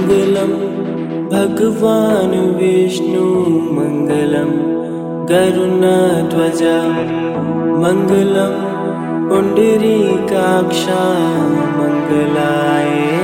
मङ्गलं भगवान् विष्णु मङ्गलं गरुणध्वज मङ्गलं पुण्डरीकाक्षा मङ्गलाय।